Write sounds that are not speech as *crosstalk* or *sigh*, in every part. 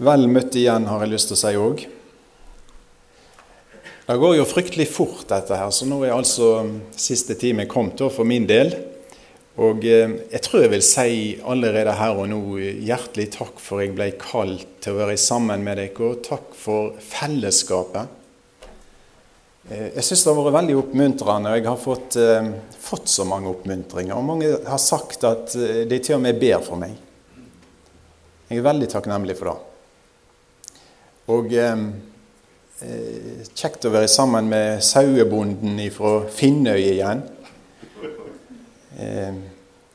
Vel møtt igjen, har jeg lyst til å si òg. Det går jo fryktelig fort, dette her, så nå er altså siste time kommet for min del. Og eh, jeg tror jeg vil si allerede her og nå hjertelig takk for jeg ble kalt til å være sammen med dere, og takk for fellesskapet. Eh, jeg syns det har vært veldig oppmuntrende, og jeg har fått, eh, fått så mange oppmuntringer. Og mange har sagt at de til og med ber for meg. Jeg er veldig takknemlig for det. Og eh, eh, kjekt å være sammen med sauebonden fra Finnøy igjen. Eh,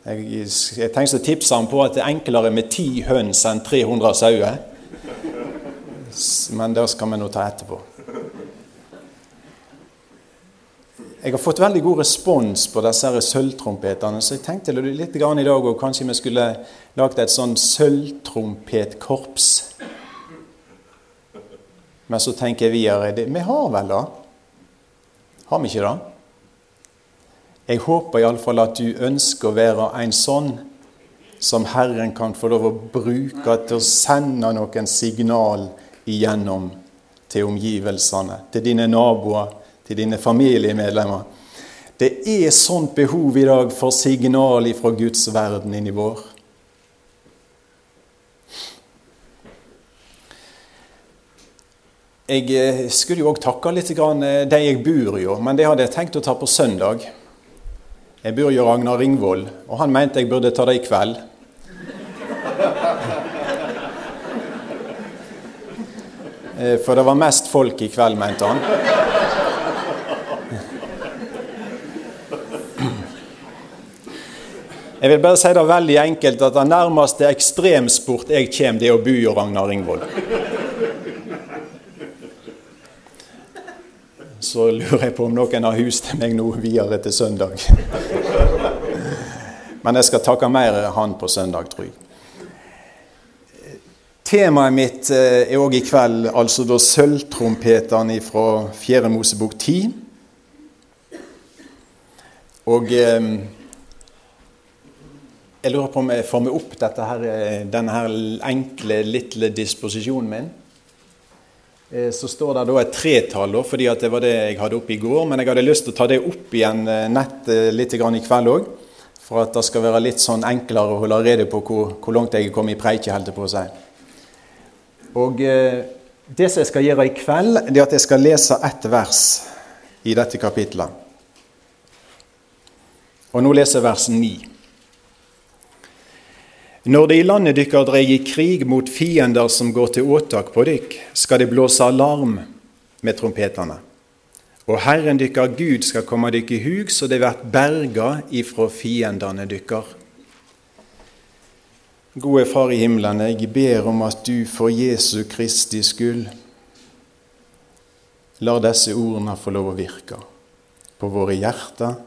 jeg, jeg tenkte å tipse ham på at det er enklere med ti høns enn 300 sauer. Men det skal vi nå ta etterpå. Jeg har fått veldig god respons på disse sølvtrompetene, så jeg tenkte litt i dag og kanskje vi skulle lagd et sånn sølvtrompetkorps. Men så tenker jeg videre Vi har vel det? Har vi ikke det? Jeg håper iallfall at du ønsker å være en sånn som Herren kan få lov å bruke til å sende noen signal igjennom til omgivelsene, til dine naboer, til dine familiemedlemmer. Det er sånt behov i dag for signal fra Guds verden inni vår. Jeg eh, skulle jo òg takke litt eh, de jeg bor i, men det hadde jeg tenkt å ta på søndag. Jeg bor jo Ragnar Ringvold, og han mente jeg burde ta det i kveld. *laughs* Eh, for det var mest folk i kveld, mente han. *clears throat* Jeg vil bare si det veldig enkelt at den nærmeste ekstremsport jeg kommer, det er å bo i Ragnar Ringvold. Så lurer jeg på om noen har hus til meg nå videre til søndag. Men jeg skal takke mer han på søndag, tror jeg. Temaet mitt eh, er òg i kveld altså da sølvtrompetene fra 4. Mosebok 10. Og eh, jeg lurer på om jeg får meg opp her, eh, denne her enkle, lille disposisjonen min. Eh, så står det da et tretall, fordi det var det jeg hadde oppe i går. Men jeg hadde lyst til å ta det opp igjen eh, nett eh, litt i kveld òg. For at det skal være litt sånn enklere å holde rede på hvor, hvor langt jeg er kommet i preiket, holdt på å si. Og det som jeg skal gjøre i kveld, det er at jeg skal lese ett vers i dette kapitlet. Og nå leser jeg vers 9. Når det i landet dykkar dreier krig mot fiender som går til åtak på dykk, skal det blåse alarm med trompetene. Og Herren dykkar Gud skal komme dykk i hug, så det vert berga ifra fiendene dykkar. Gode Far i himmelen, jeg ber om at du for Jesu Kristi skyld lar disse ordene få lov å virke på våre hjerter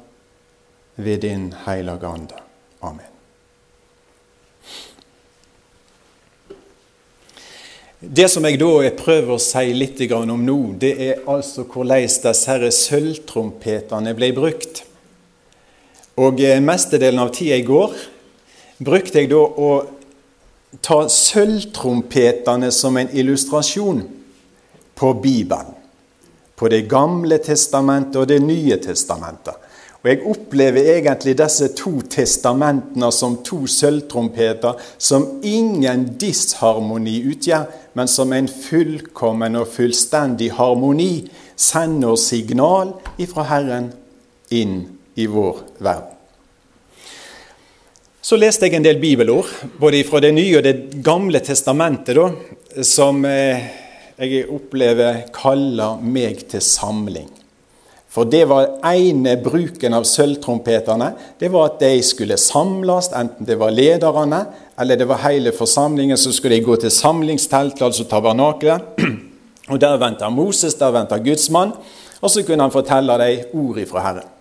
ved din hellige ande. Amen. Det som jeg da prøver å si litt om nå, det er altså hvordan disse sølvtrompetene ble brukt. Og eh, Mestedelen av tida i går brukte jeg da å ta sølvtrompetene som en illustrasjon på Bibelen. På Det gamle testamentet og Det nye testamentet. Og Jeg opplever egentlig disse to testamentene som to sølvtrompeter som ingen disharmoni utgjør, men som en fullkommen og fullstendig harmoni sender signal ifra Herren inn i vår verden. Så leste jeg en del bibelord, både fra Det nye og Det gamle testamentet, da, som eh, jeg opplever kaller meg til samling. For det var ene bruken av sølvtrompetene. Det var at de skulle samles, enten det var lederne eller det var hele forsamlingen. Så skulle de gå til samlingsteltet, altså tabernakelet. Og der venta Moses, der venta Guds mann. Og så kunne han fortelle dem ord ifra Herren.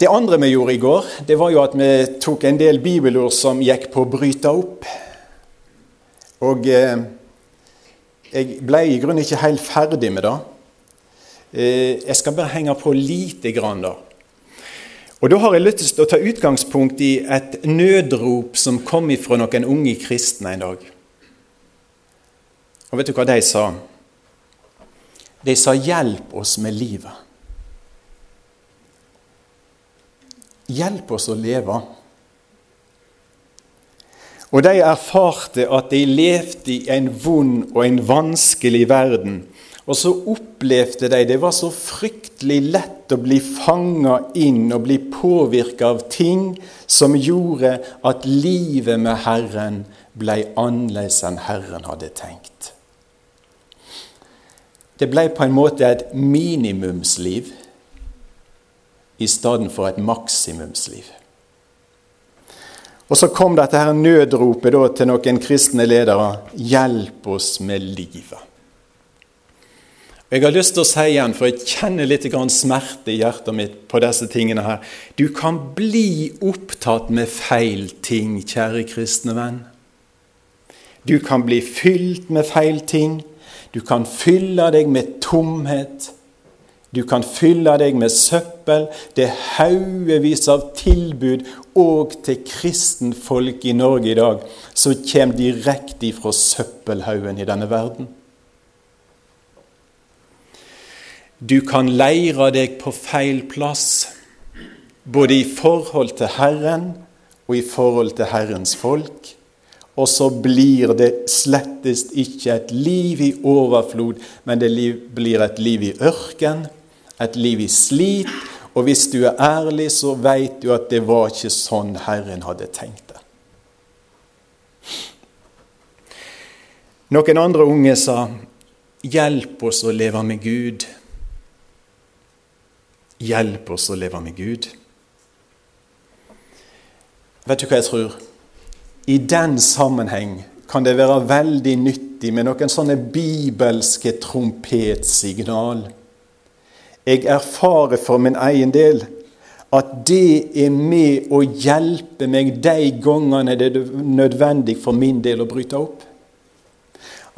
Det andre vi gjorde i går, det var jo at vi tok en del bibelord som gikk på å bryte opp. Og eh, jeg ble i grunnen ikke helt ferdig med det. Eh, jeg skal bare henge på lite grann, da. Og Da har jeg lyst til å ta utgangspunkt i et nødrop som kom ifra noen unge kristne en dag. Og vet du hva de sa? De sa 'hjelp oss med livet'. Hjelp oss å leve. Og de erfarte at de levde i en vond og en vanskelig verden. Og så opplevde de det var så fryktelig lett å bli fanga inn og bli påvirka av ting som gjorde at livet med Herren ble annerledes enn Herren hadde tenkt. Det ble på en måte et minimumsliv i stedet for et maksimumsliv. Og så kom dette her nødropet til noen kristne ledere 'Hjelp oss med livet'. Jeg har lyst til å si igjen, for jeg kjenner litt smerte i hjertet mitt på disse tingene her. Du kan bli opptatt med feil ting, kjære kristne venn. Du kan bli fylt med feil ting. Du kan fylle deg med tomhet. Du kan fylle deg med søppel. Det er haugevis av tilbud òg til kristenfolk i Norge i dag som kommer direkte fra søppelhaugen i denne verden. Du kan leire deg på feil plass, både i forhold til Herren og i forhold til Herrens folk. Og så blir det slettest ikke et liv i overflod, men det blir et liv i ørken et liv i slit. Og hvis du er ærlig, så veit du at det var ikke sånn Herren hadde tenkt det. Noen andre unge sa, 'Hjelp oss å leve med Gud'. Hjelp oss å leve med Gud. Vet du hva jeg tror? I den sammenheng kan det være veldig nyttig med noen sånne bibelske trompetsignal jeg erfarer for min egen del at det er med å hjelpe meg de gangene det er nødvendig for min del å bryte opp.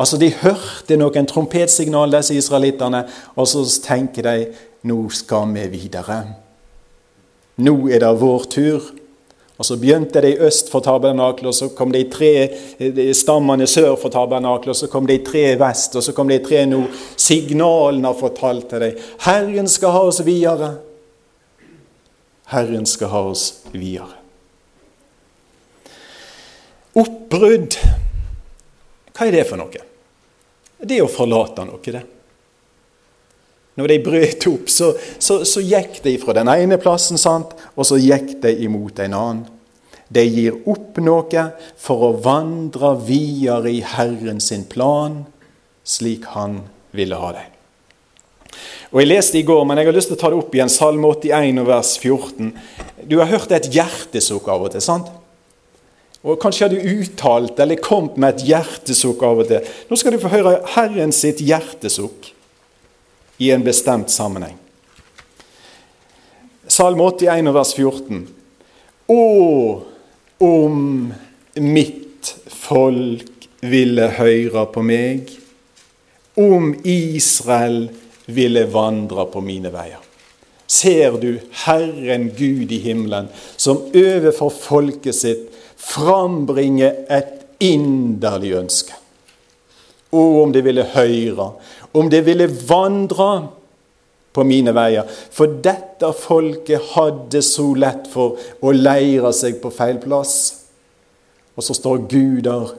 Altså, De hørte noen trompetsignal, disse israelittene, og så tenker de nå skal vi videre. Nå er det vår tur. Og Så begynte de øst for tabernakelet, og så kom de tre stammene sør for tabernakelet, og så kom de tre vest, og så kom de tre nord. Signalene til dem Herren skal ha oss videre. Herren skal ha oss videre. Oppbrudd, hva er det for noe? Det er å forlate noe, det. Når de brøt opp, så, så, så, gikk de fra den ene plassen, sant? og så gikk de imot en annen. De gir opp noe for å vandre videre i Herren sin plan, slik han ville ha det. Og Jeg leste i går, men jeg har lyst til å ta det opp igjen, Salme 81 vers 14. Du har hørt et hjertesukk av og til, sant? Og Kanskje har du uttalt eller kommet med et hjertesukk av og til. Nå skal du få høre Herren sitt hjertesukk i en bestemt sammenheng. Salme 81 vers 14. Å, om mitt folk ville høyre på meg, om Israel ville vandre på mine veier. Ser du Herren Gud i himmelen, som overfor folket sitt frambringer et inderlig ønske. Å, om de ville høre, om det ville vandre på mine veier. For dette folket hadde så lett for å leire seg på feil plass. Og så står Gud der,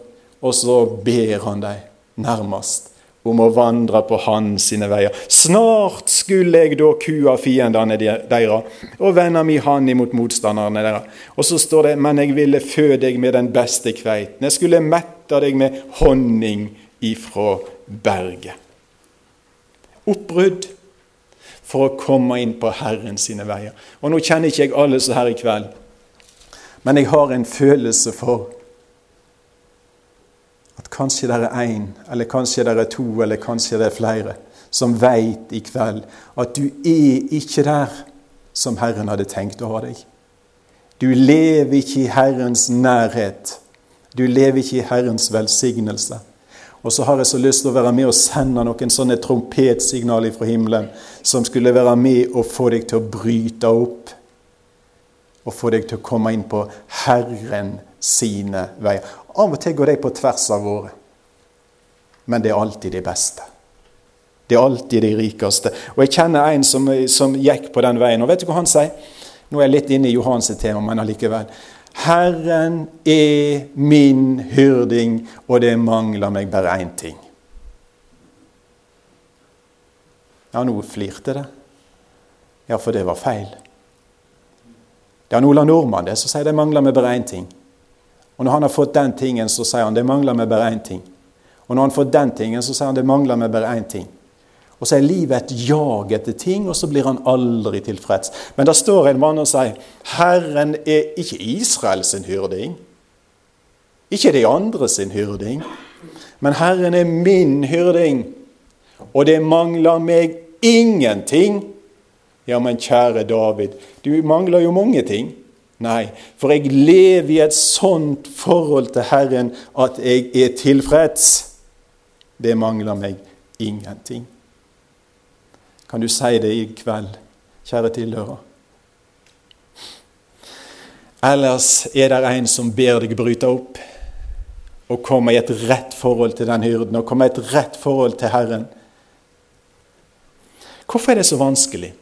og så ber han dem nærmest om å vandre på hans sine veier. Snart skulle jeg da kua fiendene deres og vende mi hand imot motstanderne deres. Og så står det, men jeg ville fø deg med den beste kveiten. Jeg skulle mette deg med honning ifra berget oppbrudd for å komme inn på Herren sine veier. Og Nå kjenner ikke jeg alle så her i kveld, men jeg har en følelse for at kanskje det er én, eller kanskje det er to, eller kanskje det er flere, som veit i kveld at du er ikke der som Herren hadde tenkt å ha deg. Du lever ikke i Herrens nærhet. Du lever ikke i Herrens velsignelse. Og så har jeg så lyst til å være med og sende noen sånne trompetsignaler fra himmelen som skulle være med og få deg til å bryte opp. Og få deg til å komme inn på Herren sine veier. Av og til går de på tvers av våre. men det er alltid de beste. Det er alltid de rikeste. Og Jeg kjenner en som, som gikk på den veien. Og vet du hva han sier? Nå er jeg litt inne i Johans tema, men allikevel. Herren er min hyrding, og det mangler meg bare én ting. Ja, nå flirte det. Ja, for det var feil. Det er en Ola Nordmann det, som sier det mangler meg bare én ting. Og når han har fått den tingen, så sier han det mangler meg bare én ting. Og når han får den tingen, så sier han det mangler meg bare én ting. Og så er livet et jag etter ting, og så blir han aldri tilfreds. Men da står en mann og sier Herren er ikke Israel sin hyrding. Ikke de andre sin hyrding. Men Herren er min hyrding, og det mangler meg ingenting. Ja, men kjære David, du mangler jo mange ting. Nei, for jeg lever i et sånt forhold til Herren at jeg er tilfreds. Det mangler meg ingenting. Kan du si det i kveld, kjære tilhører? Ellers er det en som ber deg bryte opp og komme i et rett forhold til den hyrden og komme i et rett forhold til Herren. Hvorfor er det så vanskelig?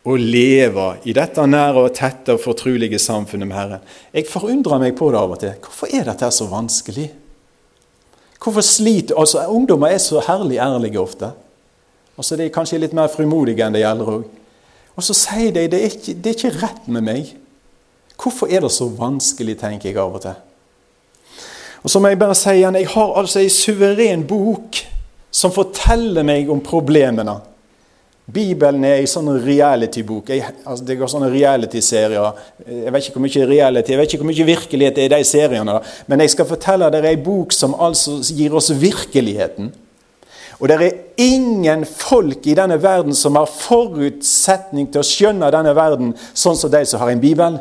å leve i dette nære og tette og fortrulige samfunnet med Herren. Jeg forundrer meg på det av og til. Hvorfor er dette så vanskelig? Hvorfor sliter altså Ungdommer er så herlig ærlige ofte. Altså De er kanskje litt mer frimodige enn de eldre òg. Og så sier de det er ikke, det er ikke rett med meg. Hvorfor er det så vanskelig, tenker jeg av og til. Og så må jeg bare si igjen, jeg har altså ei suveren bok som forteller meg om problemene. Bibelen er en sånn reality-bok. Altså det går sånne reality-serier. Jeg vet ikke hvor mye reality, jeg vet ikke hvor mye virkelighet det er i de seriene. Men jeg skal fortelle dere en bok som altså gir oss virkeligheten. Og det er ingen folk i denne verden som har forutsetning til å skjønne denne verden sånn som de som har en bibel.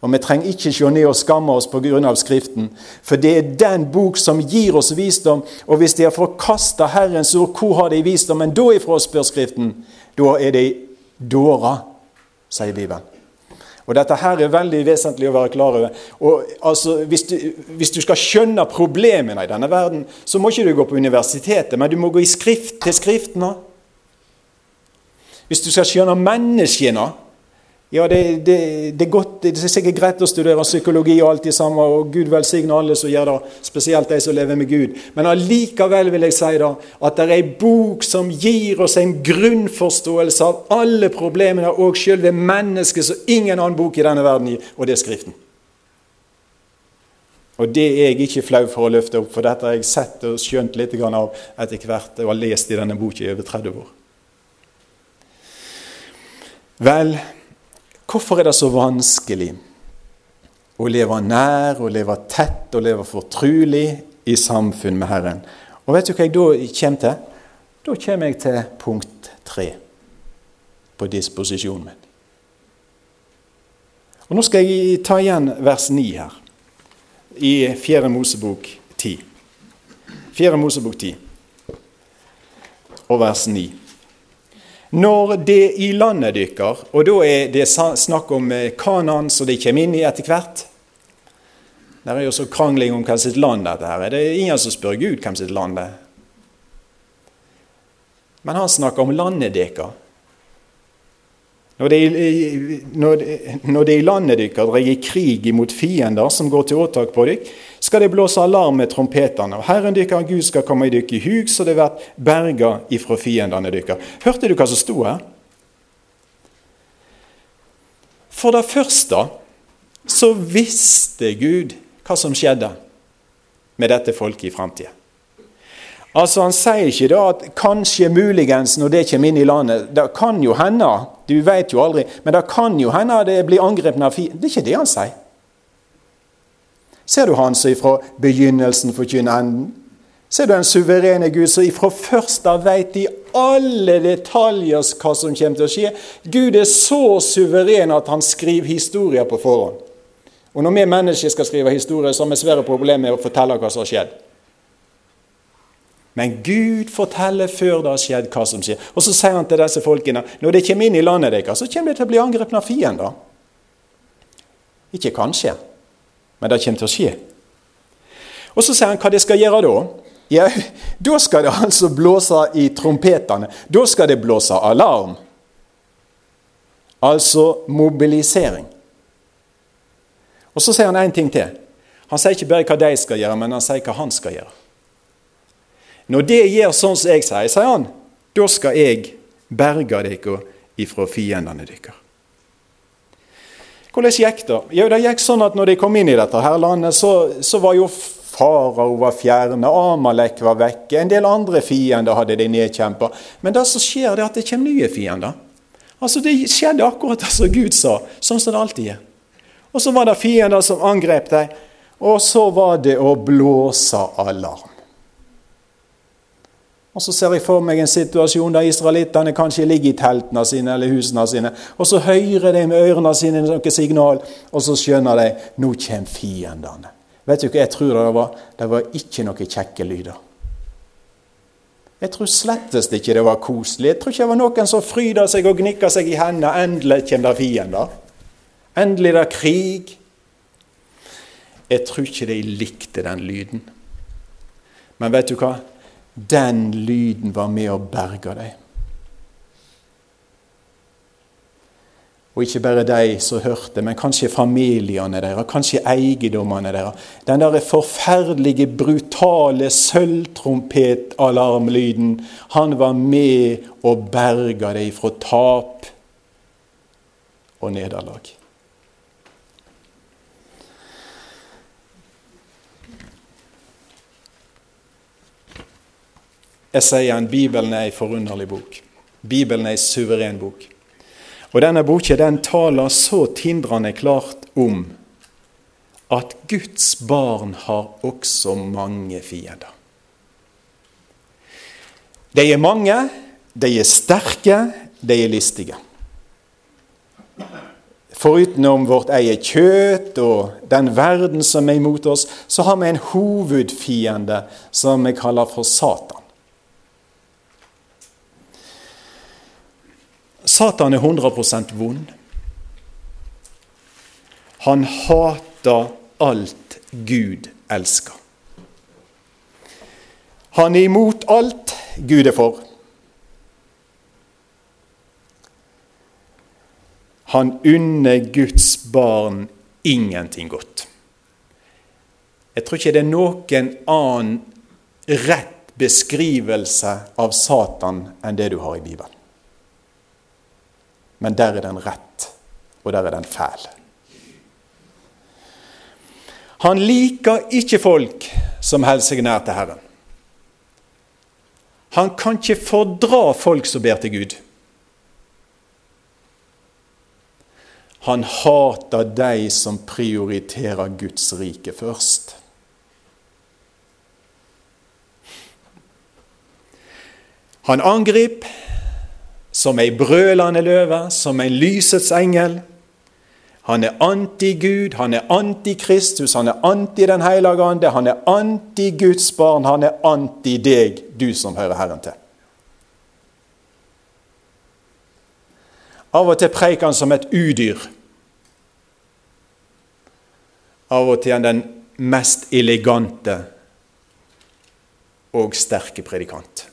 Og vi trenger ikke se ned og skamme oss pga. Skriften, for det er den bok som gir oss visdom. Og hvis de har forkasta Herrens ord, hvor har de visdommen da ifra, spør Skriften? Da er de dårer, sier Bibelen. Og Dette her er veldig vesentlig å være klar over. Og altså, hvis, du, hvis, du, skal skjønne problemene i denne verden, så må ikke du gå på universitetet, men du må gå i skrift, til Skriftene. Hvis du skal skjønne menneskene, ja, det, det, det, er godt, det, er sikkert greit å studere psykologi og alt det samme, og Gud velsigne alle som gjør det, spesielt de som lever med Gud. Men allikevel vil jeg si da, at det er ei bok som gir oss en grunnforståelse av alle problemene og selve mennesket som ingen annen bok i denne verden gir, og det er Skriften. Og det er jeg ikke flau for å løfte opp, for dette har jeg sett og skjønt litt av etter hvert og har lest i denne boka i over 30 år. Vel, Hvorfor er det så vanskelig å leve nær, å leve tett og leve fortrulig i samfunn med Herren? Og vet du hva jeg da kommer til? Da kommer jeg til punkt tre på disposisjonen min. Og Nå skal jeg ta igjen vers 9 her, i 4. Mosebok 10. 4. Mosebok 10 og vers 9. Når det i landet dykker, og da er det snakk om eh, Kanan som de kommer inn i etter hvert Det er jo så krangling om hvem sitt land dette her er. Det er ingen som spør Gud hvem sitt land det er. Men han snakker om landet deres. Når det, når, når det i landet deres dreier krig imot fiender som går til åtak på dere, skal det blåse alarm med trompetene. Og Herren dykker Gud skal komme i dere i hug, så det blir berga ifra fiendene deres. Hørte du hva som sto her? For det første så visste Gud hva som skjedde med dette folket i framtida. Altså Han sier ikke da at kanskje, muligens, når det kommer inn i landet Det kan jo hende, du vet jo aldri, men det kan jo hende det blir angrepet av fienden. Det er ikke det han sier. Ser du han som ifra begynnelsen forkynner enden? Ser du den suverene Gud som ifra først av veit i alle detaljer hva som kommer til å skje? Gud er så suveren at han skriver historier på forhånd. Og når vi mennesker skal skrive historier, så har vi svære problemer med å fortelle hva som har skjedd. Men Gud forteller før det har skjedd, hva som skjer. Og så sier han til disse folkene når de kommer inn i landet deres, så kommer de til å bli angrepet av fiender. Ikke kanskje, men det kommer til å skje. Og så sier han hva de skal gjøre da. Ja, Da skal det altså blåse i trompetene. Da skal det blåse alarm. Altså mobilisering. Og så sier han én ting til. Han sier ikke bare hva de skal gjøre, men han sier hva han skal gjøre. Når det gjør sånn som jeg sier, sier han, da skal jeg berge dere ifra fiendene deres. Hvordan gikk det? Jo, det gikk sånn at når de kom inn i dette her landet, så, så var jo farao var fjerne, Amalek var vekke, en del andre fiender hadde de nedkjempa. Men det som skjer, det er at det kommer nye fiender. Altså Det skjedde akkurat det som Gud sa, sånn som det alltid er. Og så var det fiender som angrep dem, og så var det å blåse alarm. Og Så ser jeg for meg en situasjon der israelittene kanskje ligger i teltene sine eller husene sine, og så hører de med ørene sine noe signal, og så skjønner de nå kommer fiendene. Vet du hva jeg tror det var? Det var ikke noen kjekke lyder. Jeg tror slettest ikke det var koselig. Jeg tror ikke det var noen som fryda seg og gnikka seg i hendene. Endelig kommer det fiender. Endelig det krig. Jeg tror ikke de likte den lyden. Men vet du hva? Den lyden var med og berga dem. Og ikke bare de som hørte, men kanskje familiene deres, kanskje eiendommene deres. Den der forferdelige, brutale sølvtrompetalarmlyden, han var med og berga dem fra tap og nederlag. Jeg sier igjen, Bibelen er en forunderlig bok. Bibelen er en suveren bok. Og denne boka den taler så tindrende klart om at Guds barn har også mange fiender. De er mange, de er sterke, de er listige. Forutenom vårt eget kjøtt og den verden som er imot oss, så har vi en hovedfiende som vi kaller for Satan. Satan er 100% vond. Han hater alt Gud elsker. Han er imot alt Gud er for. Han unner Guds barn ingenting godt. Jeg tror ikke det er noen annen rett beskrivelse av Satan enn det du har i Bibelen men der er den rett, og der er den fæl. Han liker ikke folk som holder seg nær til Herren. Han kan ikke fordra folk som ber til Gud. Han hater de som prioriterer Guds rike først. Han angriper som ei brølende løve, som en lysets engel. Han er anti-Gud, han er anti-Kristus, han er anti Den hellige ande, han er anti-Guds barn, han er anti deg, du som hører Herren til. Av og til preiker han som et udyr. Av og til er han den mest elegante og sterke predikant.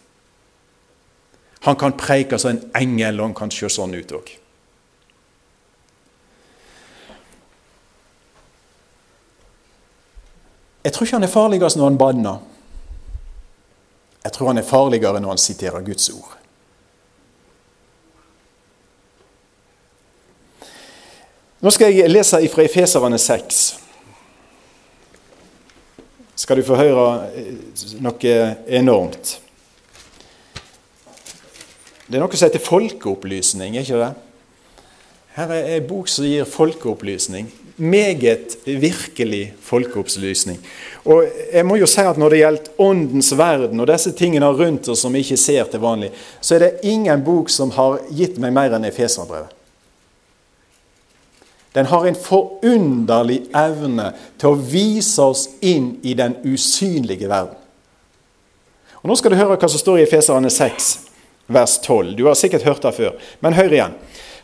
Han kan preike som en engel, og han kan se sånn ut òg. Jeg tror ikke han er farligst når han banner. Jeg tror han er farligere når han siterer Guds ord. Nå skal jeg lese fra Efeserane 6. Skal du få høre noe enormt. Det er noe som heter folkeopplysning, ikke det? Her er en bok som gir folkeopplysning. Meget virkelig folkeopplysning. Og jeg må jo si at Når det gjelder åndens verden og disse tingene rundt oss som vi ikke ser til vanlig, så er det ingen bok som har gitt meg mer enn Efeserbrevet. Den har en forunderlig evne til å vise oss inn i den usynlige verden. Og Nå skal du høre hva som står i Efeserne 6 vers 12. Du har sikkert hørt det før, men hør igjen.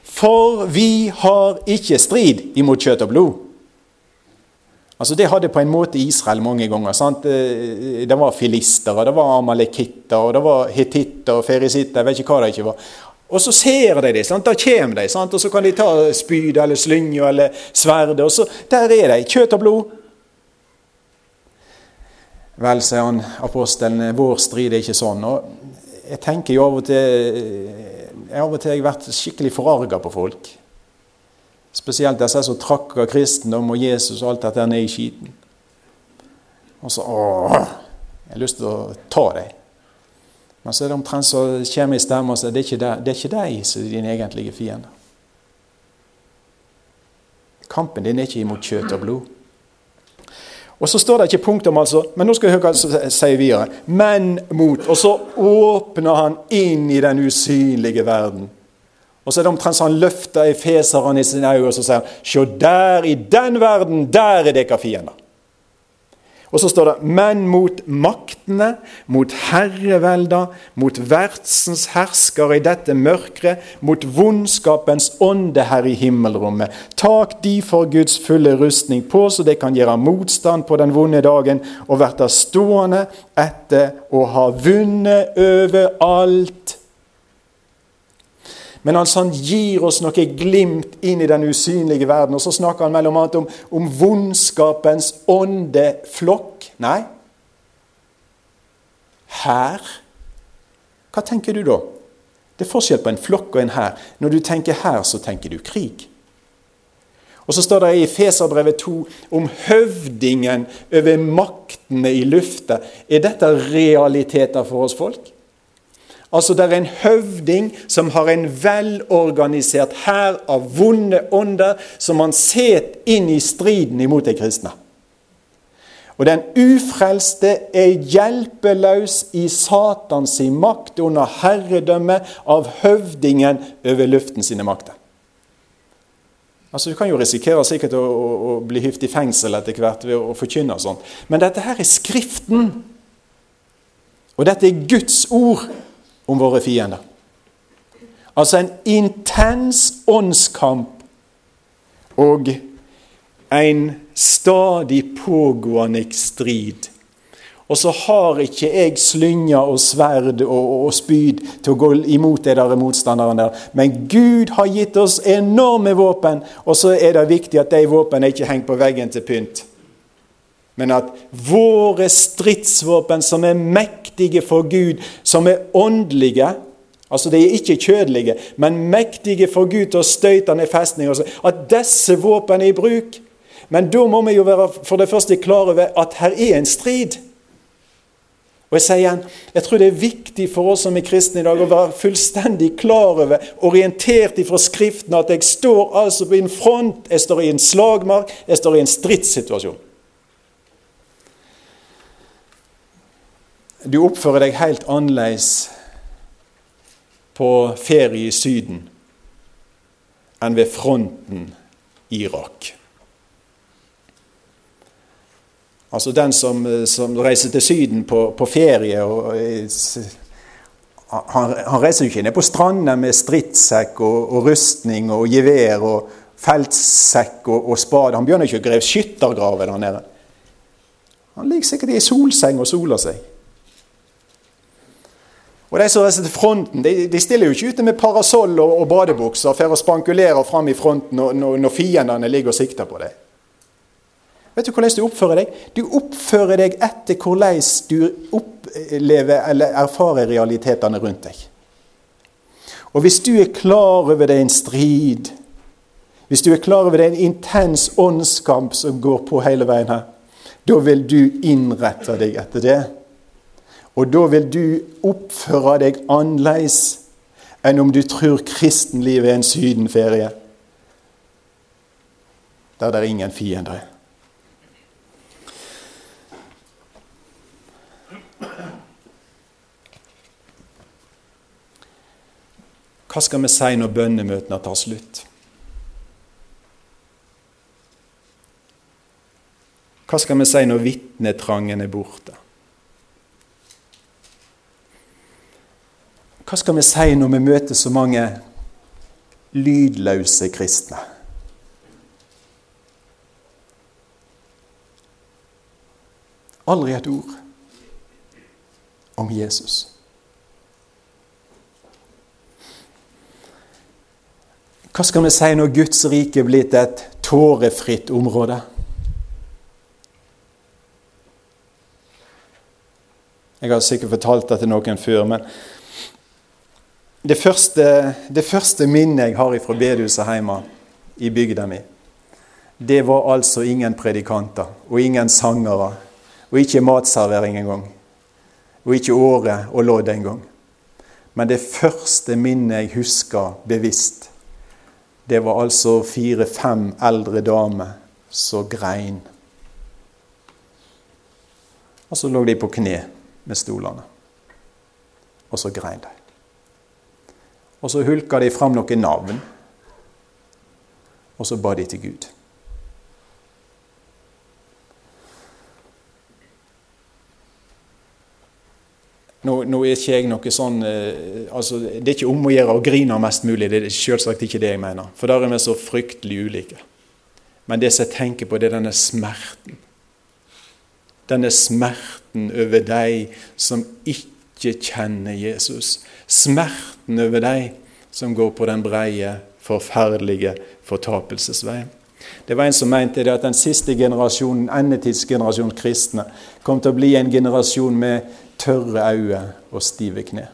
For vi har ikke strid imot kjøtt og blod. Altså Det hadde på en måte Israel mange ganger. sant? Eh, det var filister, og det var amalekitter, det var hetitter og ferisitter. Jeg vet ikke hva det ikke var. Og så ser de det. Da kommer de, sant? og så kan de ta spyd eller slynge eller sverd. Og så der er de. Kjøtt og blod. Vel, sier han apostelen, vår strid er ikke sånn. Og jeg tenker jo av og til jeg Av og til har vært skikkelig forarga på folk. Spesielt disse som trakker kristendom og Jesus og alt dette ned i skiten. Og så åh, Jeg har lyst til å ta dem. Men så er det omtrent så kommer i stemmen og sier er det er ikke deg som er din egentlige fiende. Kampen din er ikke imot kjøtt og blod. Og så står det ikke punktum, altså, men nå skal jeg høre hva han sier videre. Men mot. Og så åpner han inn i den usynlige verden. Og så er det omtrent så han løfter efeserne i sine øyne og så sier han, Se der, i den verden, der er dere fiender. Og så står det men mot maktene, mot herrevelder, mot verdsens herskere i dette mørket, mot vondskapens ånde her i himmelrommet. Tak de for Guds fulle rustning på, så de kan gjøre motstand på den vonde dagen, og verta stående etter å ha vunnet over alt men altså, han gir oss noe glimt inn i den usynlige verden. Og så snakker han mellom annet om, om vondskapens åndeflokk. Nei. Her. Hva tenker du da? Det er forskjell på en flokk og en hær. Når du tenker hær, så tenker du krig. Og så står det i Feserbrevet 2 om høvdingen over maktene i lufta. Er dette realiteter for oss folk? Altså Det er en høvding som har en velorganisert hær av vonde ånder som han set inn i striden imot de kristne. Og den ufrelste er hjelpeløs i Satans makt under herredømme av høvdingen over luften sine makter. Altså Du kan jo risikere sikkert å, å, å bli hyft i fengsel etter hvert ved å forkynne sånt. Men dette her er Skriften. Og dette er Guds ord om våre fiender. Altså en intens åndskamp og en stadig pågående strid. Og så har ikke jeg slynger og sverd og, og, spyd til å gå imot de der motstanderen der. Men Gud har gitt oss enorme våpen, og så er det viktig at de våpnene ikke henger på veggen til pynt. Men at våre stridsvåpen, som er mektige for Gud, som er åndelige Altså de er ikke kjødelige, men mektige for Gud til å støyte ned festninger. At disse våpen er i bruk. Men da må vi jo være for det første klar over at her er en strid. Og Jeg sier igjen, jeg tror det er viktig for oss som er kristne i dag å være fullstendig klar over, orientert ifra Skriften, at jeg står altså på en front, jeg står i en slagmark, jeg står i en stridssituasjon. Du oppfører deg helt annerledes på ferie i Syden enn ved fronten i Irak. Altså den som, som reiser til Syden på, på ferie og, han, han, reiser jo ikke ned på strandene med stridssekk og, og, rustning og gevær og feltsekk og, og spade. Han begynner ikke å grave skyttergraver der nede. Han ligger sikkert i solseng og soler seg. Og De som reiser til fronten, de, de, stiller jo ikke ute med parasoll og, og badebukser for å spankulere fram i fronten når, når, fiendene ligger og sikter på deg. Vet du hvordan du oppfører deg? Du oppfører deg etter hvordan du opplever eller erfarer realitetene rundt deg. Og hvis du er klar over det en strid, hvis du er klar over det en intens åndskamp som går på hele veien her, da vil du innrette deg etter det. Og da vil du oppføre deg annerledes enn om du tror kristenlivet er en sydenferie der det er ingen fiender. Hva skal vi si når bønnemøtene tar slutt? Hva skal vi si når vitnetrangen er borte? Hva skal vi si når vi møter så mange lydløse kristne? Aldri et ord om Jesus. Hva skal vi si når Guds rike er blitt et tårefritt område? Jeg har sikkert fortalt det til noen før, men det første, det første minnet jeg har fra bedehuset hjemme i bygda mi, det var altså ingen predikanter og ingen sangere og ikke matservering engang. Og ikke åre og lodd engang. Men det første minnet jeg husker bevisst, det var altså fire-fem eldre damer som grein. Og så lå de på kne med stolene. Og så grein de. Og så hulka de fram noen navn. Og så ba de til Gud. Nå, nå, er ikke jeg noe sånn eh, altså, Det er ikke om å gjøre å grine mest mulig. Det er selvsagt ikke det jeg mener. For der er vi så fryktelig ulike. Men det som jeg tenker på, det er denne smerten. Denne smerten over de som ikke kjenner Jesus. Smerten over de som går på den breie, forferdelige fortapelsesveien. Det var en som mente det at den siste generasjonen, endetidsgenerasjonen kristne kom til å bli en generasjon med tørre øyne og stive kne.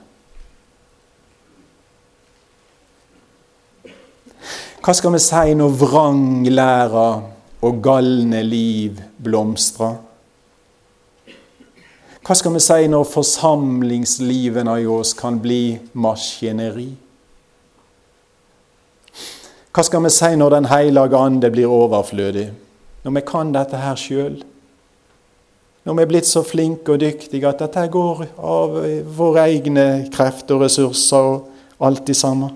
Hva skal vi si når vranglæra og galne liv blomstrer? Hva skal vi si når forsamlingslivene i oss kan bli maskineri? Hva skal vi si når Den hellige ande blir overflødig? Når vi kan dette her sjøl? Når vi er blitt så flinke og dyktige at dette går av våre egne krefter og ressurser og alt det samme?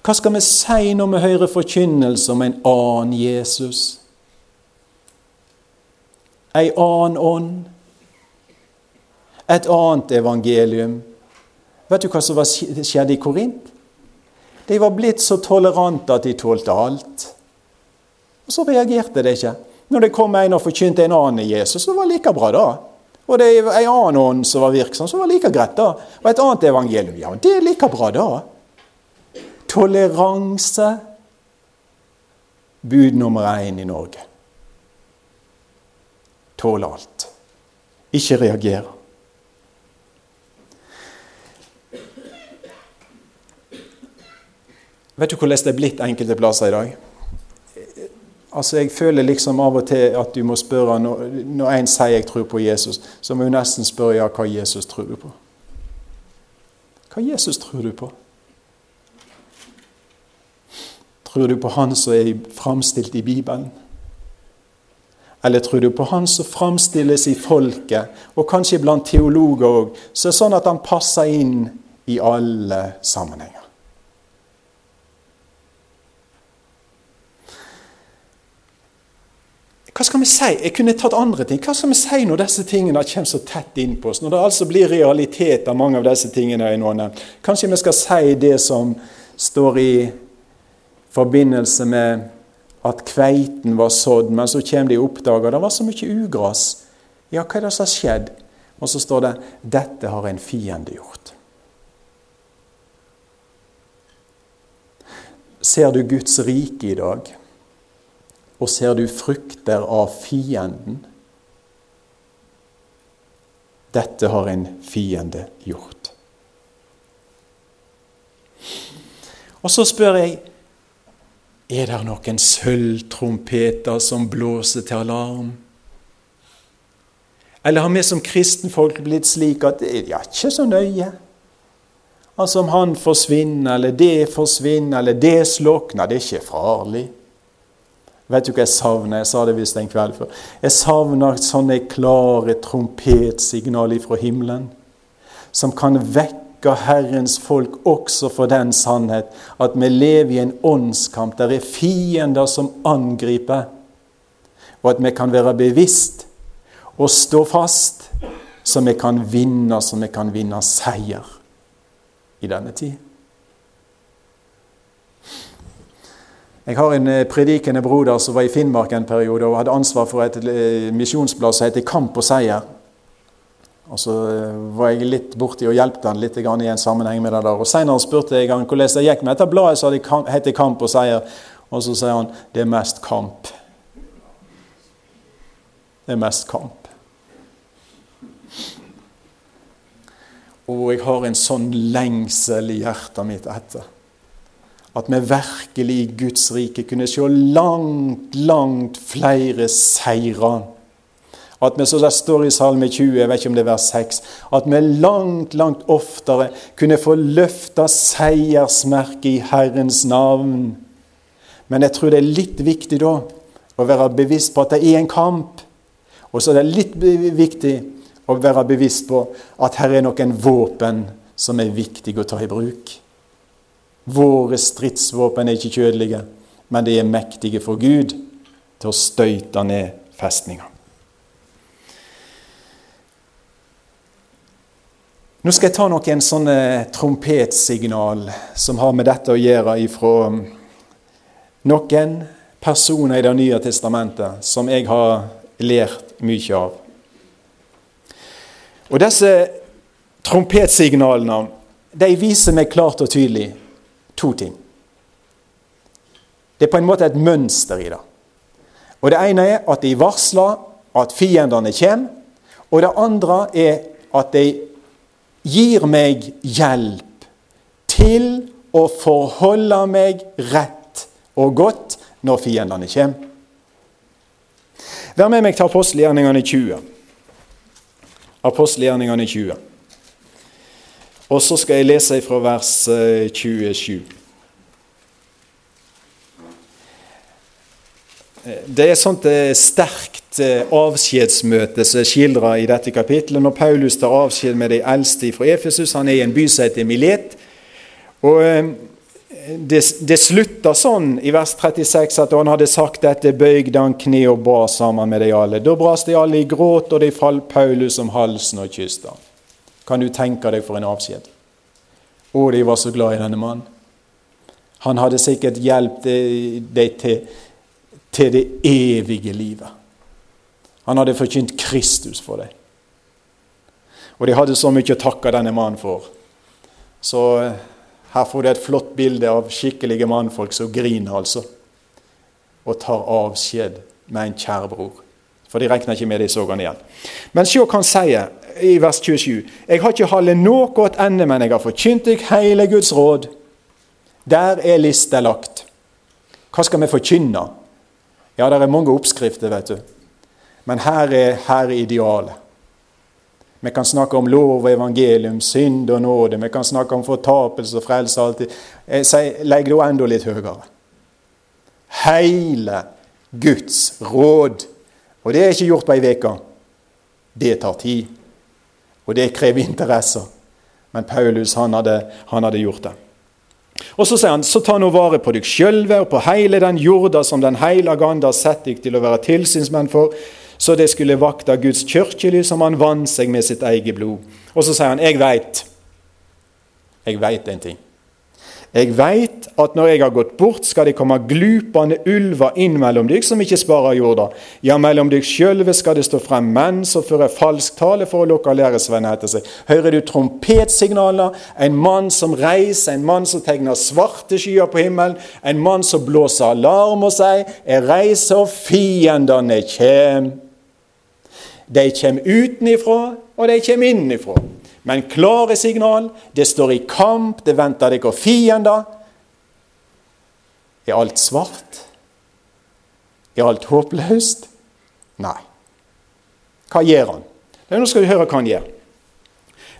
Hva skal vi si når vi hører forkynnelse om en annen Jesus? En annen ånd? Et annet evangelium? Vet du hva som skjedde i Korint? De var blitt så tolerante at de tålte alt. Og så reagerte de ikke. Når det kom en og forkynte en annen Jesus, så var det like bra, da. Og det er en annen ånd som var virksom, som var like greit, da. Og et annet evangelium. Ja, det er like bra, da. Toleranse. Bud nummer én i Norge. Tåle alt. Ikke reagere. Vet du hvordan det er blitt enkelte plasser i dag? Altså, Jeg føler liksom av og til at du må spørre Når, når en sier 'jeg tror på Jesus', så må du nesten spørre ja, hva Jesus tror du på? Hva Jesus tror du på? Tror du på Han som er framstilt i Bibelen? Eller tror du på Han som framstilles i folket, og kanskje blant teologer òg, så er det sånn at han passer inn i alle sammenhenger? Hva skal vi si? Jeg kunne tatt andre ting. Hva skal vi si når disse tingene kommer så tett innpå oss? Når det altså blir realitet av mange av disse tingene jeg nå har. Kanskje vi skal si det som står i forbindelse med at kveiten var sådd, men så kommer de og oppdager det var så mye ugras. Ja, hva er det som har skjedd? Og så står det 'Dette har en fiende gjort'. Ser du Guds rike i dag? Og ser du frukter av fienden? Dette har en fiende gjort. Og så spør jeg er det noen sølvtrompeter som blåser til alarm? Eller har vi som kristenfolk blitt slik at det er ikke så nøye? Altså om han forsvinner, eller det forsvinner, eller det slukner, det er ikke farlig. Vet du hva jeg savner? Jeg sa det visst en kveld før. Jeg savner sånne klare trompetsignaler fra himmelen, som kan vekke Herrens folk også for den sannhet at vi lever i en åndskamp. Der er fiender som angriper, og at vi kan være bevisst og stå fast, så vi kan vinne, så vi kan vinne seier i denne tid. Jeg har en eh, predikende broder som var i Finnmark en periode og hadde ansvar for et eh, misjonsblad som heter Kamp og seier. Og Så eh, var jeg litt borti og hjalp han litt i en sammenheng med det der. Og Senere spurte jeg han hvordan det gikk med dette bladet som heter Kamp og seier. Og så sier han det er mest kamp. Det er mest kamp. Og jeg har en sånn lengsel i hjertet mitt etter at vi virkelig i Guds rike kunne se langt, langt flere seirer. At vi, som det står i Salme 20, jeg vet ikke om det er vers 6, at vi langt, langt oftere kunne få løfta seiersmerket i Herrens navn. Men jeg tror det er litt viktig da å være bevisst på at det er en kamp. Og så er det litt viktig å være bevisst på at her er noen våpen som er viktige å ta i bruk. Våre stridsvåpen er ikke kjødelige, men de er mektige for Gud til å støyte ned festninger. Nå skal jeg ta noen sånne trompetsignal som har med dette å gjøre ifra noen personer i Det nye testamentet som jeg har lært mye av. Og Disse trompetsignalene de viser meg klart og tydelig to ting. Det er på en måte et mønster i det. Og Det ene er at de varsler at fiendene kommer. Og det andre er at de gir meg hjelp til å forholde meg rett og godt når fiendene kommer. Vær med meg til apostelgjerningene 20. Apostelgjerningene 20. Og så skal jeg lese fra vers 27. Eh, det er sånt eh, sterkt eh, avskjedsmøte som er skildra i dette kapitlet. når Paulus tar avskjed med de eldste fra Efesus. Han er i en by som heter Milet. Og det, det slutter sånn i vers 36 at han hadde sagt dette, bøygde han kne og ba sammen med de alle. Da brast de alle i gråt, og de falt Paulus om halsen og kysset. Kan du tenke deg for en avskjed? Å, de var så glad i denne mannen. Han hadde sikkert hjulpet deg til, til det evige livet. Han hadde forkynt Kristus for deg. Og de hadde så mye å takke denne mannen for. Så eh, her får du et flott bilde av skikkelige mannfolk som griner, altså. Og tar avskjed med en kjær bror. For de regner ikke med de så han igjen. Men se hva han sier i vers 27. Jeg har ikke holdt noe ende, men jeg har forkynt deg hele Guds råd. Der er lista lagt. Hva skal vi forkynne? Ja, det er mange oppskrifter, vet du. Men her er, her er idealet. Vi kan snakke om lov og evangelium, synd og nåde. Vi kan snakke om fortapelse og frelse. alltid. Jeg sier, Legg det enda litt høyere. Hele Guds råd. Og det er ikke gjort på ei uke. Det tar tid. Og det krever interesser. Men Paulus han hadde, han hadde gjort det. Og Så sier han så ta nå vare på deg sjølve og på hele den jorda som den heilage ande har sett deg til å være tilsynsmenn for, så det skulle vakte Guds kirkely som han vant seg med sitt eget blod. Og så sier han jeg veit. Jeg veit en ting. Jeg veit at når jeg har gått bort, skal det komme glupende ulver inn mellom dykk som ikke sparer jorda. Ja, mellom dykk sjølve skal det stå frem menn som fører falsk tale for å lokke læresvenner etter seg. Hører du trompetsignaler? En mann som reiser, en mann som tegner svarte skyer på himmelen, en mann som blåser alarm og sier 'Jeg reiser, og fiendene kjem'. De kommer utenifra, og de kommer innifra. Men klare signal. Det står i kamp, det venter dere fiender. Er alt svart? Er alt håpløst? Nei. Hva gjør han? Nå skal vi høre hva han gjør.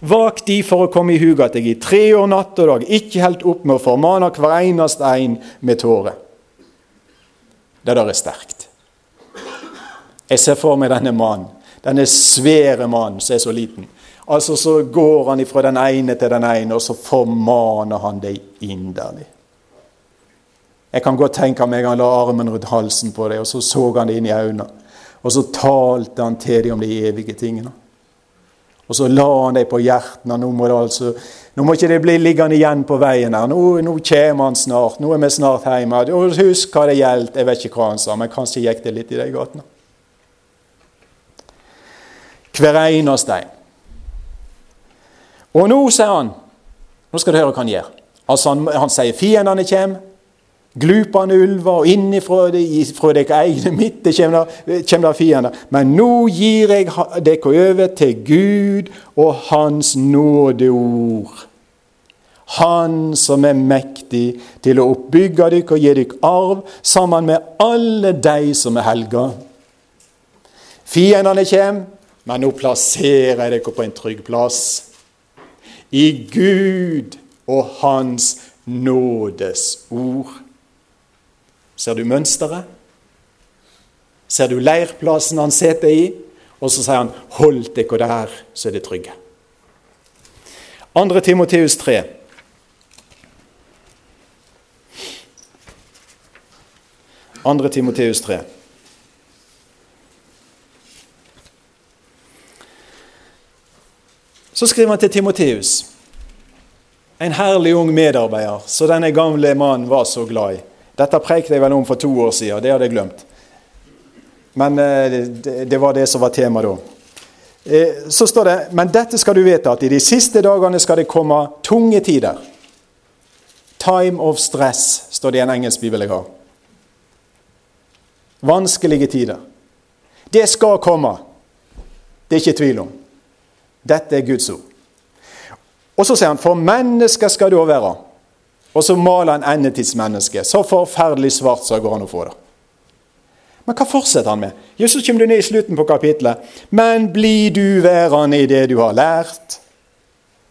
Vak de for å komme i hug at jeg i tre år natt og dag ikke helt opp med å formane hver eneste en med tårer. Det der er sterkt. Jeg ser for meg denne mannen, denne svære mannen som er så liten. Altså Så går han fra den ene til den ene, og så formaner han deg inderlig. Jeg kan godt tenke meg han la armen rundt halsen på deg, og så så han det inn i øynene. Og så talte han til deg om de evige tingene. Og så la han deg på hjertet. Nå må, det altså, nå må ikke det bli liggende igjen på veien her. Nå, nå kommer han snart. Nå er vi snart hjemme. Og Husk hva det gjelder. Jeg vet ikke hva han sa, men kanskje gikk det litt i de gatene. Hver eneste en. Og nå, sier han Nå skal du høre hva han gjør. Altså Han, han sier fiendene kommer. Glupende ulver, og innifra dere egne midte kommer det fiender. Men nå gir jeg dere over til Gud og Hans nådeord. Han som er mektig til å oppbygge dere og gi dere arv, sammen med alle de som er helga. Fiendene kommer, men nå plasserer jeg dere på en trygg plass. I Gud og Hans nådes ord. Ser du mønsteret? Ser du leirplassen han sitter i? Og så sier han 'Hold dere der, så er det trygge'. 2. Timoteus 3. Andre Timoteus 3. Så skriver han til Timoteus, en herlig ung medarbeider, så denne gamle mannen var så glad i. Dette prekte jeg vel om for to år siden, det hadde jeg glemt. Men eh, det, var det som var tema da. Eh, så står det Men dette skal du vite, at i de siste dagene skal det komme tunge tider. Time of stress, står det i en engelsk bibel jeg har. Vanskelige tider. Det skal komme. Det er ikke tvil om. Dette er Guds ord. Og så sier han, for mennesker skal du være. Og så maler han endetidsmennesket. Så forferdelig svart så går han å få det. Men hva fortsetter han med? Jo, Så kommer du ned i slutten på kapitlet. Men blir du værende i det du har lært,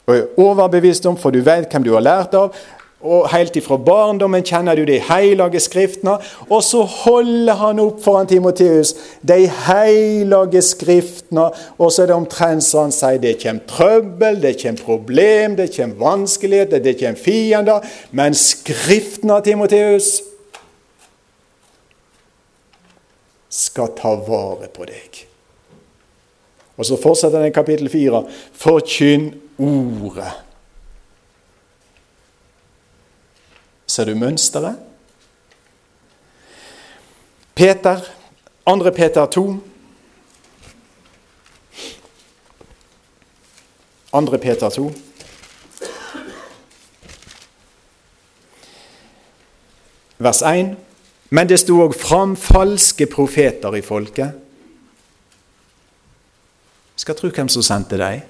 og er overbevist om, for du vet hvem du har lært av, og Helt ifra barndommen kjenner du de hellige skriftene. Og så holder han opp foran Timoteus de hellige skriftene. Og så er det omtrent så han sier det kommer trøbbel, det kommer problem, det kommer vanskeligheter, det kommer fiender. Men skriftene Timoteus skal ta vare på deg. Og så fortsetter den kapittel fire. Forkynn ordet. Ser du mønsteret? Peter, 2. Peter 2. 2. Peter 2. Vers 1. Men det sto òg fram falske profeter i folket. Skal tro hvem som sendte dem.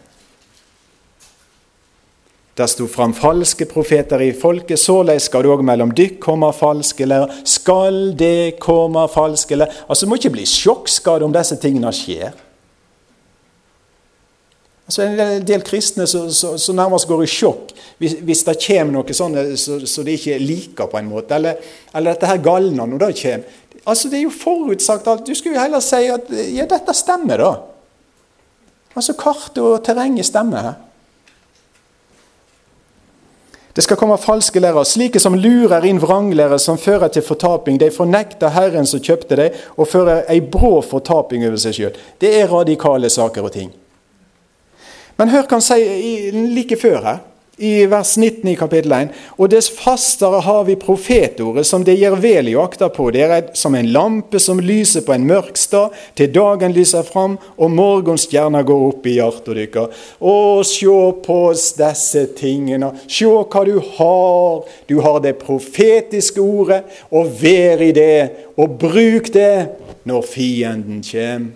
Der sto fram falske profeter i folket, såleis skal det òg mellom dykk komme falske lærer. Skal det komme falske lærer? Altså, Det må ikke bli sjokkskadd om disse tingene skjer. Altså, En del kristne som nærmest går i sjokk hvis, hvis det kommer noe sånn så de ikke liker, på en måte. Eller, eller dette her galner når det kommer. Altså, Det er jo forutsagt alt. Du skulle jo heller si at ja, dette stemmer, da. Altså, Kartet og terrenget stemmer. her. Det skal komme falske lærere, slike som lurer inn vranglære som fører til fortaping. De fornekter Herren som kjøpte dem, og fører ei brå fortaping over seg sjøl. Det er radikale saker og ting. Men hør hva han sier like før her i vers 19 i kapittel 1. Og dess fastere har vi profetordet, som det gir vel i akta på. Det er som en lampe som lyser på en mørk stad, til dagen lyser fram, og morgenstjerna går opp i hjertet deres. Å, sjå på disse tingene. Sjå hva du har. Du har det profetiske ordet, og vær i det, og bruk det når fienden kommer.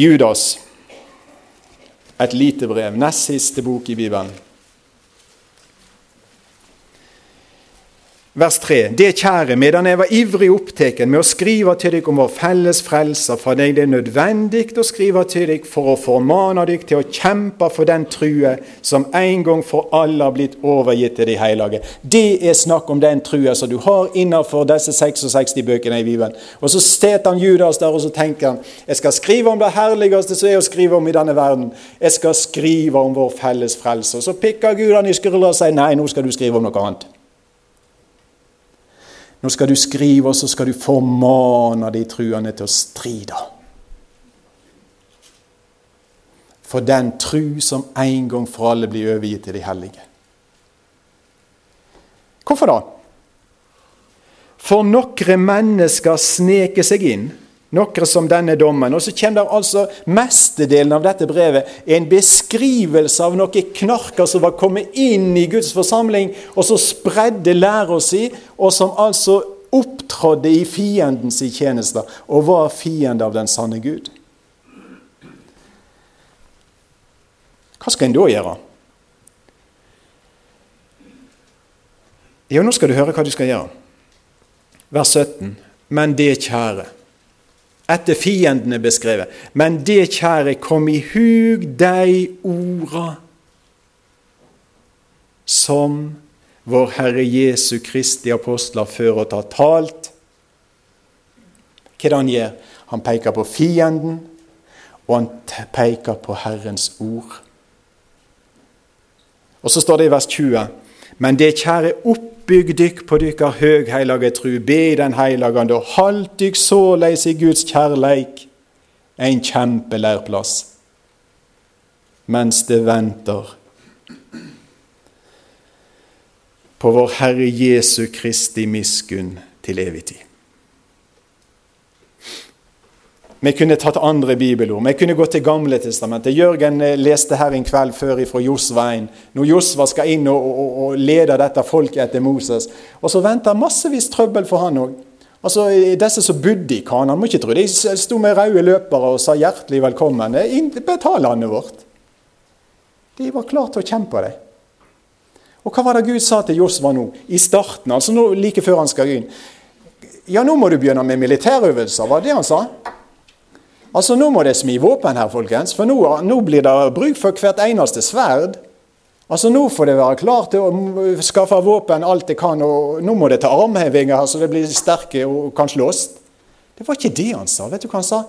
Judas et lite brev, nest siste bok i Bibelen. Vers 3. Det kjære, medan jeg var ivrig oppteken med å skrive til dere om vår felles frelser, for deg det er nødvendig å skrive til dere for å formane dere til å kjempe for den true som en gang for alle har blitt overgitt til de hellige. Det er snakk om den trua som du har innenfor disse 66 bøkene i Bibelen. Og så sitter han Judas der og så tenker han, jeg skal skrive om det herligste som er å skrive om i denne verden. Jeg skal skrive om vår felles frelser. Så pikker Gud han i skuldra og sier nei, nå skal du skrive om noe annet. Nå skal du skrive, og så skal du formane de truende til å stride. for den tru som en gang for alle blir overgitt til de hellige. Hvorfor da? For noen mennesker sneker seg inn, noen som denne dommen. Og så kommer det altså mestedelen av dette brevet en beskrivelse av noen knarker som var kommet inn i Guds forsamling, og så spredde læra si, og som altså opptrådde i fiendens tjenester og var fiende av den sanne Gud. Hva skal en da gjøre? Jo, nå skal du høre hva du skal gjøre. Vers 17. Men det kjære. Etter fienden er beskrevet. Men det kjære, kom i hug de orda som vår Herre Jesu Kristi apostler før og har talt. Hva er det han gjør? Han peker på fienden, og han peker på Herrens ord. Og så står det i vers 20.: Men det kjære oppbygg dykk på dykkar høgheilage tru, be den heilagande, og halt dykk såleis i Guds kjærleik, en kjempelærplass, mens det venter på vår Herre Jesu Kristi miskunn til evig tid. Vi kunne tatt andre bibelord. Vi kunne gått til Gamle testamentet. Jørgen eh, leste her en kveld før fra Josva 1. Når Josva skal inn og, og, og lede dette folket etter Moses. Og så venter massevis trøbbel for han òg. Altså, Disse som bodde i Kanan, må ikke tro de sto med røde løpere og sa hjertelig velkommen. Betal landet vårt. De var klare til å kjempe dem. Og hva var det Gud sa til Josva nå? I starten, altså nå, like før han skal inn. Ja, nå må du begynne med militærøvelser, var det han sa? Altså, Nå må det smi våpen her, folkens, for nå, nå blir det bruk for hvert eneste sverd. Altså, Nå får det være klar til å skaffe våpen alt det kan, og nå må det ta armhevinger her, så det blir sterke og kan slåss. Det var ikke det han sa. Vet du hva han sa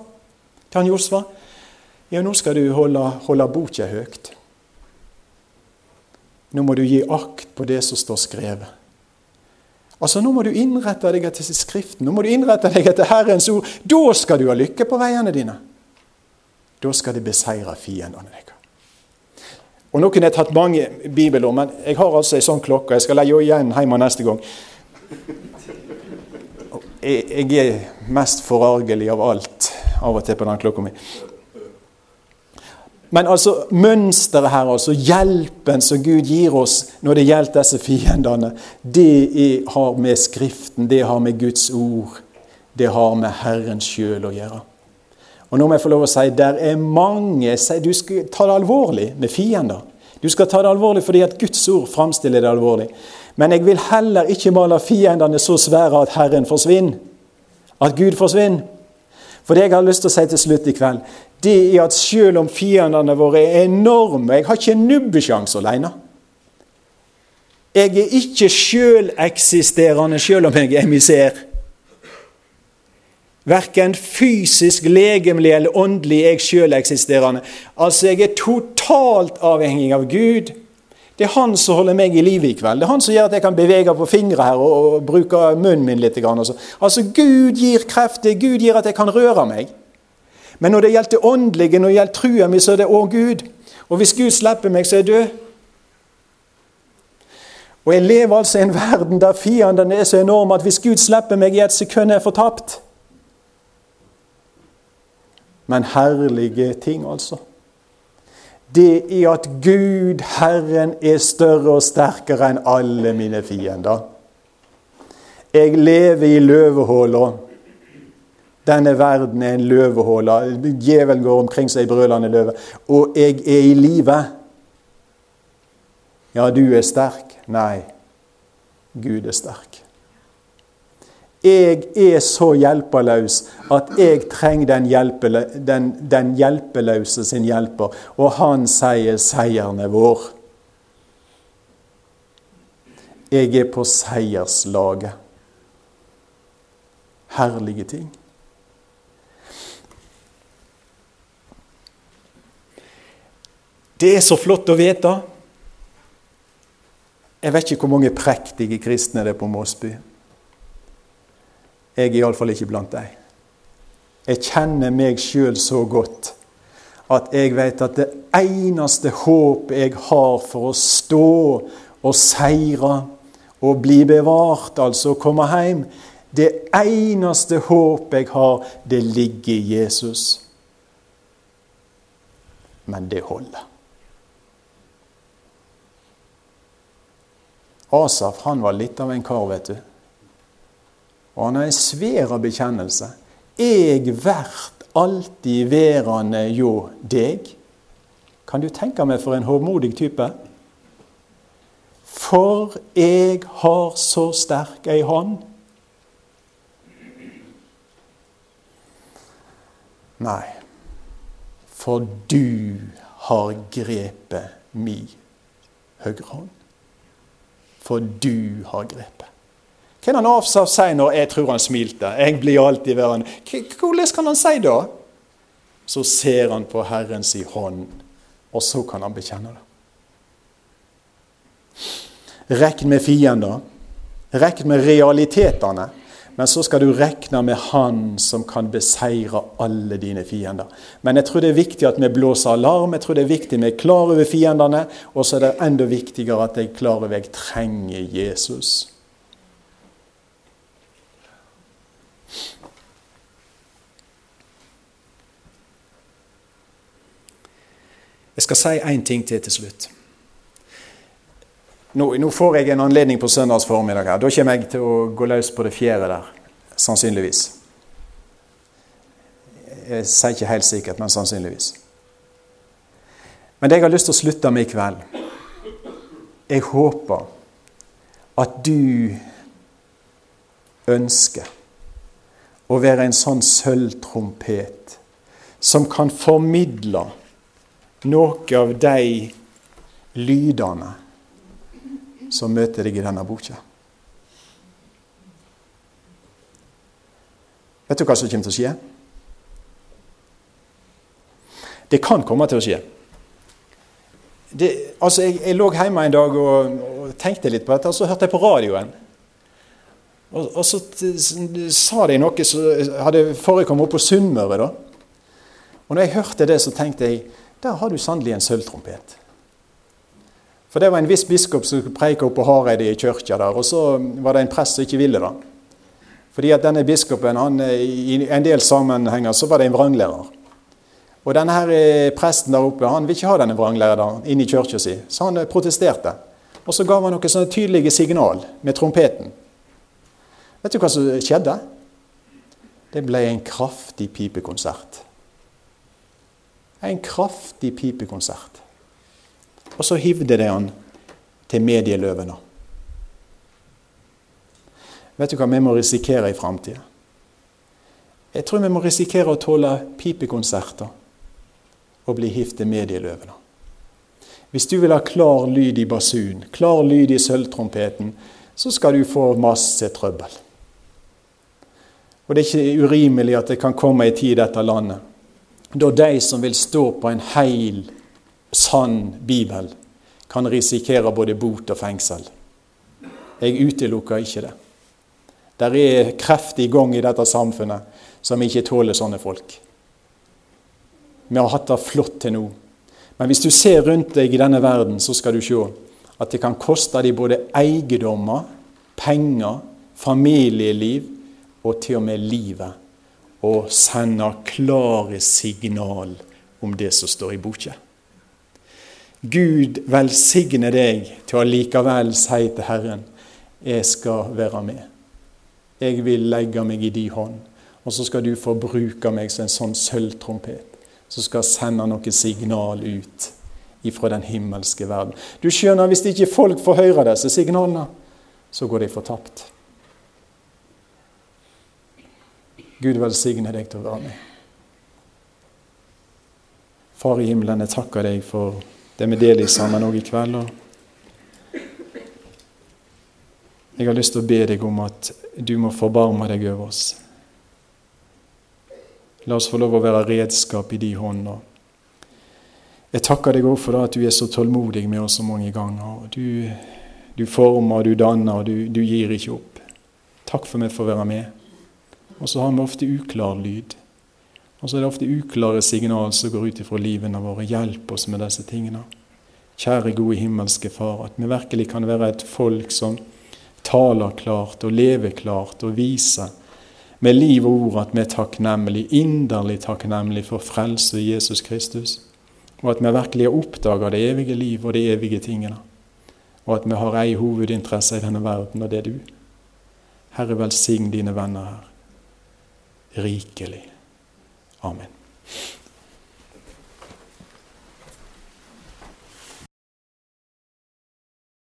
til han Josfa? Ja, nå skal du holde, holde boka høyt. Nå må du gi akt på det som står skrevet. Altså, Nå må du innrette deg etter Skriften, nå må du innrette deg etter Herrens ord. Da skal du ha lykke på veiene dine. Da skal det beseire fiendene dine. Og Nå kunne jeg tatt mange bibelord, men jeg har altså ei sånn klokke. Jeg skal legge igjen hjemme neste gang. Jeg, jeg er mest forargelig av alt av og til på den klokka mi. Men altså mønsteret her, altså hjelpen som Gud gir oss når det gjelder disse fiendene, det har med Skriften, det har med Guds ord, det har med Herren sjøl å gjøre. Og nå må jeg få lov å si der er mange Du skal ta det alvorlig med fiender. Du skal ta det alvorlig fordi at Guds ord framstiller det alvorlig. Men jeg vil heller ikke male fiendene så svære at Herren forsvinner. At Gud forsvinner. For det jeg har lyst til å si til slutt i kveld, det er at selv om fiendene våre er enorme Jeg har ikke nubbesjanse alene. Jeg er ikke sjøleksisterende selv om jeg er misær. Verken fysisk, legemlig eller åndelig er jeg sjøleksisterende. Altså, jeg er totalt avhengig av Gud. Det er han som holder meg i live i kveld. Det er han som gjør at jeg kan bevege på fingre her og, og bruke munnen min litt. Altså, Gud gir krefter. Gud gir at jeg kan røre meg. Men når det gjelder det åndelige, når det gjelder trua mi, så er det òg Gud. Og hvis Gud slipper meg, så er jeg død. Og jeg lever altså i en verden der fiendene er så enorme at hvis Gud slipper meg i et sekund, er jeg fortapt. Men herlige ting, altså. Det er at Gud, Herren, er større og sterkere enn alle mine fiender. Jeg lever i løvehåla. Denne verden er en løvehåle. Djevelen går omkring seg i brølende løve. Og jeg er i live. Ja, du er sterk. Nei, Gud er sterk. Jeg er så hjelpeløs at jeg trenger den, hjelpele, den, den hjelpeløse sin hjelper. Og han sier seieren er vår. Jeg er på seierslaget. Herlige ting. Det er så flott å vite. Jeg vet ikke hvor mange prektige kristne det er på Måsby. Jeg er iallfall ikke blant dem. Jeg kjenner meg sjøl så godt at jeg vet at det eneste håp jeg har for å stå og seire og bli bevart, altså komme hjem, det eneste håp jeg har, det ligger i Jesus. Men det holder. Asaf han var litt av en kar, vet du. Og han har en svær bekjennelse. Jeg vert alltid verande hjå deg. Kan du tenke meg for en hovmodig type? For jeg har så sterk ei hånd. Nei, for du har grepet mi høyre hånd. For du har grepet. Hva kan han Afsaf si når jeg tror han smilte? Jeg blir alltid værende. Hvordan kan han si det? Så ser han på Herrens hånd, og så kan han bekjenne det. Rekn med fiender. Rekn med realitetene. Men så skal du regne med Han som kan beseire alle dine fiender. Men jeg tror det er viktig at vi blåser alarm. Jeg tror det er viktig at vi er klar over fiendene. Og så er det enda viktigere at jeg er klar over at jeg trenger Jesus. Jeg skal si én ting til til slutt. Nå, nå, får jeg en anledning på søndags formiddag. her. Da kommer jeg til å gå løs på det fjerde der. Sannsynligvis. Jeg sier ikke helt sikkert, men sannsynligvis. Men det jeg har lyst til å slutte med i kveld Jeg håper at du ønsker å være en sånn sølvtrompet som kan formidle noe av de lydene som møter deg i denne boka. Vet du hva som kommer til å skje? Det kan komme til å skje. Det, altså jeg, jeg, lå hjemme en dag og, og, tenkte litt på dette, og så hørte jeg på radioen. Og, og så sa de noe som hadde forekommet oppe på Sunnmøre. Og når jeg hørte det, så tenkte jeg der har du sannelig en sølvtrompet. For det var en viss biskop som preika oppe på Hareide i kirka der, og så var det en prest som ikke ville det. Fordi at denne biskopen, han, i en del sammenhenger, så var det en vranglærer. Og denne her eh, presten der oppe han vil ikke ha denne vranglæreren inn i kirka si, så han eh, protesterte. Og så ga han noen sånne tydelige signal med trompeten. Vet du hva som skjedde? Det ble en kraftig pipekonsert. En kraftig pipekonsert. Og så hivde de han til medieløvene. Vet du hva vi må risikere i framtida? Jeg tror vi må risikere å tåle pipekonserter og bli hivd til medieløvene. Hvis du vil ha klar lyd i basun, klar lyd i sølvtrompeten, så skal du få masse trøbbel. Og det er ikke urimelig at det kan komme en tid i dette landet da de som vil stå på en heil, sann bibel, kan risikere både bot og fengsel. Jeg utelukker ikke det. Der er kreft i gang i dette samfunnet som ikke tåler sånne folk. Vi har hatt det flott til nå. Men hvis du ser rundt deg i denne verden, så skal du se at det kan koste deg både eiendommer, penger, familieliv og til og med livet å sende klare signal om det som står i boka. Gud velsigne deg til å likevel si til Herren, jeg skal være med. Jeg vil legge meg i din hånd. Og så skal du få bruke meg som en sånn sølvtrompet som skal sende noe signal ut ifra den himmelske verden. Du skjønner, Hvis ikke folk får høre disse signalene, så går de fortapt. Gud velsigne deg til å være med. Far i himmelen, jeg takker deg for det vi deler sammen òg i kveld. jeg har lyst til å be deg om at du må forbarme deg over oss. La oss få lov å være redskap i de hånda. Jeg takker deg òg for at du er så tålmodig med oss så mange ganger. Du, du former, du danner, du, du gir ikke opp. Takk for meg for å være med. Og så har vi ofte uklar lyd. Og så er det ofte uklare signal som går ut ifra livene våre. Hjelp oss med disse tingene. Kjære, gode himmelske Far, at vi virkelig kan være et folk som taler klart og lever klart og viser med liv og ord at vi er takknemlige, inderlig takknemlige for frelse i Jesus Kristus. Og at vi virkelig har oppdaga det evige liv og de evige tingene. Og at vi har ei hovedinteresse i denne verden, og det er du. Herre, velsign dine venner her rikelig. Amen.